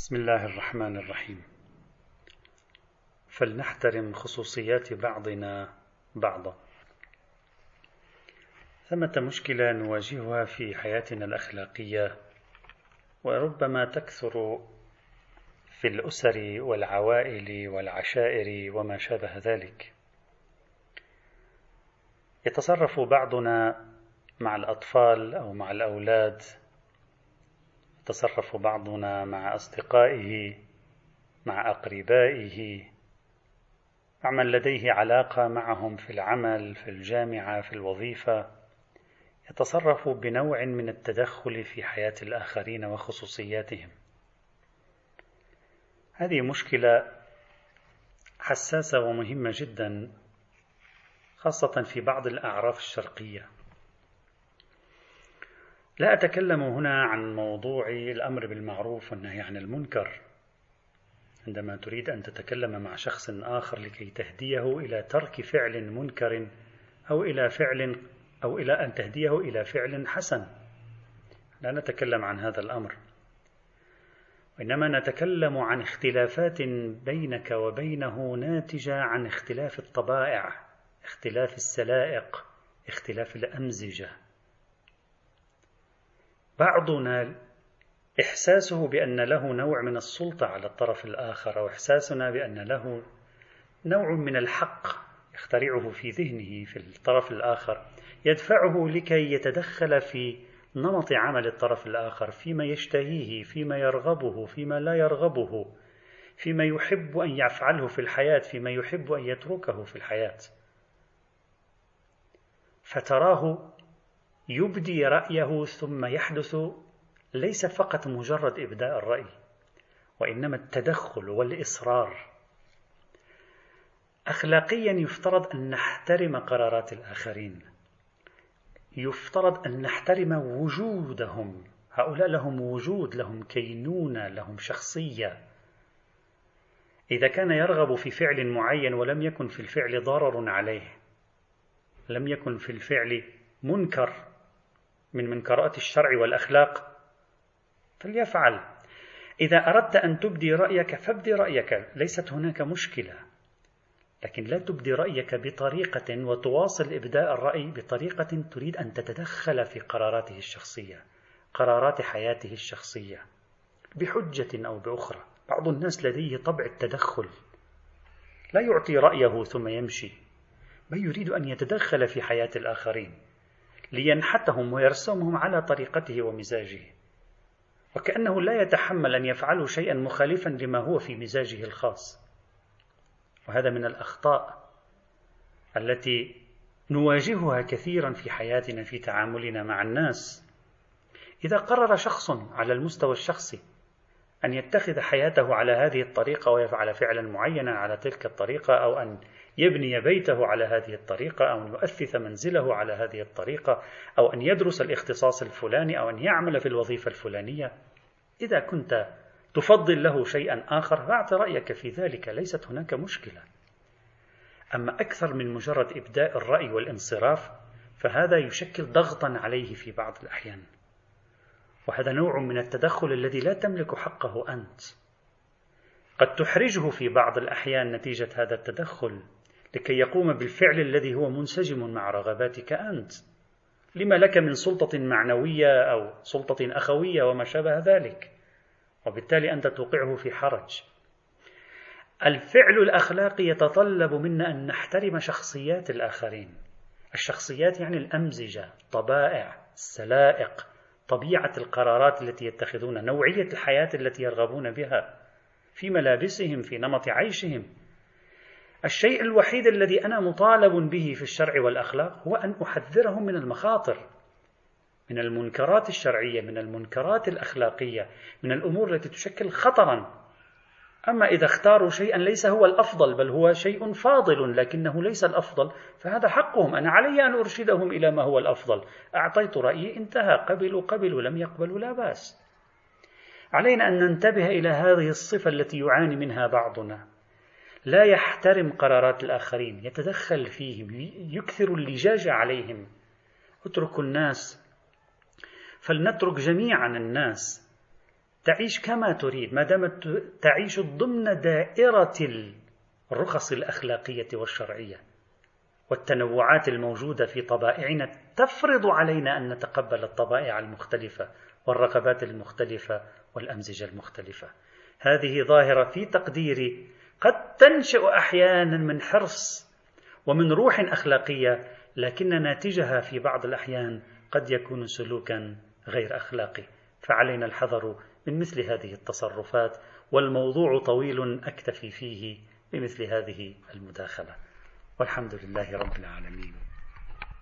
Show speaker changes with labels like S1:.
S1: بسم الله الرحمن الرحيم. فلنحترم خصوصيات بعضنا بعضا. ثمة مشكلة نواجهها في حياتنا الأخلاقية وربما تكثر في الأسر والعوائل والعشائر وما شابه ذلك. يتصرف بعضنا مع الأطفال أو مع الأولاد يتصرف بعضنا مع أصدقائه مع أقربائه. مع من لديه علاقة معهم في العمل في الجامعة في الوظيفة يتصرف بنوع من التدخل في حياة الآخرين وخصوصياتهم. هذه مشكلة حساسة ومهمة جدا خاصة في بعض الأعراف الشرقية. لا أتكلم هنا عن موضوع الأمر بالمعروف والنهي عن المنكر. عندما تريد أن تتكلم مع شخص آخر لكي تهديه إلى ترك فعل منكر أو إلى فعل أو إلى أن تهديه إلى فعل حسن لا نتكلم عن هذا الأمر. وإنما نتكلم عن اختلافات بينك وبينه ناتجة عن اختلاف الطبائع اختلاف السلائق اختلاف الأمزجة. بعضنا إحساسه بأن له نوع من السلطة على الطرف الآخر أو إحساسنا بأن له نوع من الحق يخترعه في ذهنه في الطرف الآخر. يدفعه لكي يتدخل في نمط عمل الطرف الآخر فيما يشتهيه فيما يرغبه فيما لا يرغبه فيما يحب أن يفعله في الحياة فيما يحب أن يتركه في الحياة. فتراه يبدي رأيه ثم يحدث ليس فقط مجرد إبداء الرأي وإنما التدخل والإصرار. أخلاقيا يفترض أن نحترم قرارات الآخرين. يفترض أن نحترم وجودهم. هؤلاء لهم وجود لهم كينونة لهم شخصية. إذا كان يرغب في فعل معين ولم يكن في الفعل ضرر عليه لم يكن في الفعل منكر من منكرات الشرع والأخلاق فليفعل. إذا أردت أن تبدي رأيك فابدي رأيك ليست هناك مشكلة. لكن لا تبدي رأيك بطريقة وتواصل إبداء الرأي بطريقة تريد أن تتدخل في قراراته الشخصية قرارات حياته الشخصية بحجة أو بأخرى. بعض الناس لديه طبع التدخل. لا يعطي رأيه ثم يمشي. بل يريد أن يتدخل في حياة الآخرين. لينحتهم ويرسمهم على طريقته ومزاجه. وكأنه لا يتحمل أن يفعلوا شيئا مخالفا لما هو في مزاجه الخاص. وهذا من الأخطاء التي نواجهها كثيرا في حياتنا في تعاملنا مع الناس. إذا قرر شخص على المستوى الشخصي أن يتخذ حياته على هذه الطريقة ويفعل فعلا معينا على تلك الطريقة أو أن يبني بيته على هذه الطريقة أو أن يؤثث منزله على هذه الطريقة أو أن يدرس الاختصاص الفلاني أو أن يعمل في الوظيفة الفلانية. إذا كنت تفضل له شيئا آخر فأعط رأيك في ذلك ليست هناك مشكلة. أما أكثر من مجرد إبداء الرأي والانصراف فهذا يشكل ضغطا عليه في بعض الأحيان. وهذا نوع من التدخل الذي لا تملك حقه أنت. قد تحرجه في بعض الأحيان نتيجة هذا التدخل. لكي يقوم بالفعل الذي هو منسجم مع رغباتك أنت. لما لك من سلطة معنوية أو سلطة أخوية وما شابه ذلك. وبالتالي أنت توقعه في حرج. الفعل الأخلاقي يتطلب منا أن نحترم شخصيات الآخرين. الشخصيات يعني الأمزجة طبائع السلائق طبيعة القرارات التي يتخذون نوعية الحياة التي يرغبون بها في ملابسهم في نمط عيشهم الشيء الوحيد الذي أنا مطالب به في الشرع والأخلاق هو أن أحذرهم من المخاطر من المنكرات الشرعية من المنكرات الأخلاقية من الأمور التي تشكل خطرا. أما إذا اختاروا شيئا ليس هو الأفضل بل هو شيء فاضل لكنه ليس الأفضل فهذا حقهم. أنا علي أن أرشدهم إلى ما هو الأفضل. أعطيت رأيي انتهى قبلوا قبلوا لم يقبلوا لا بأس. علينا أن ننتبه إلى هذه الصفة التي يعاني منها بعضنا. لا يحترم قرارات الآخرين يتدخل فيهم يكثر اللجاج عليهم. اتركوا الناس. فلنترك جميعا الناس. تعيش كما تريد ما دامت تعيش ضمن دائرة الرخص الأخلاقية والشرعية والتنوعات الموجودة في طبائعنا. تفرض علينا أن نتقبل الطبائع المختلفة والرغبات المختلفة والأمزجة المختلفة. هذه ظاهرة في تقديري قد تنشأ أحيانا من حرص ومن روح أخلاقية لكن ناتجها في بعض الأحيان قد يكون سلوكا غير أخلاقي. فعلينا الحذر من مثل هذه التصرفات والموضوع طويل أكتفي فيه بمثل هذه المداخلة. والحمد لله رب العالمين.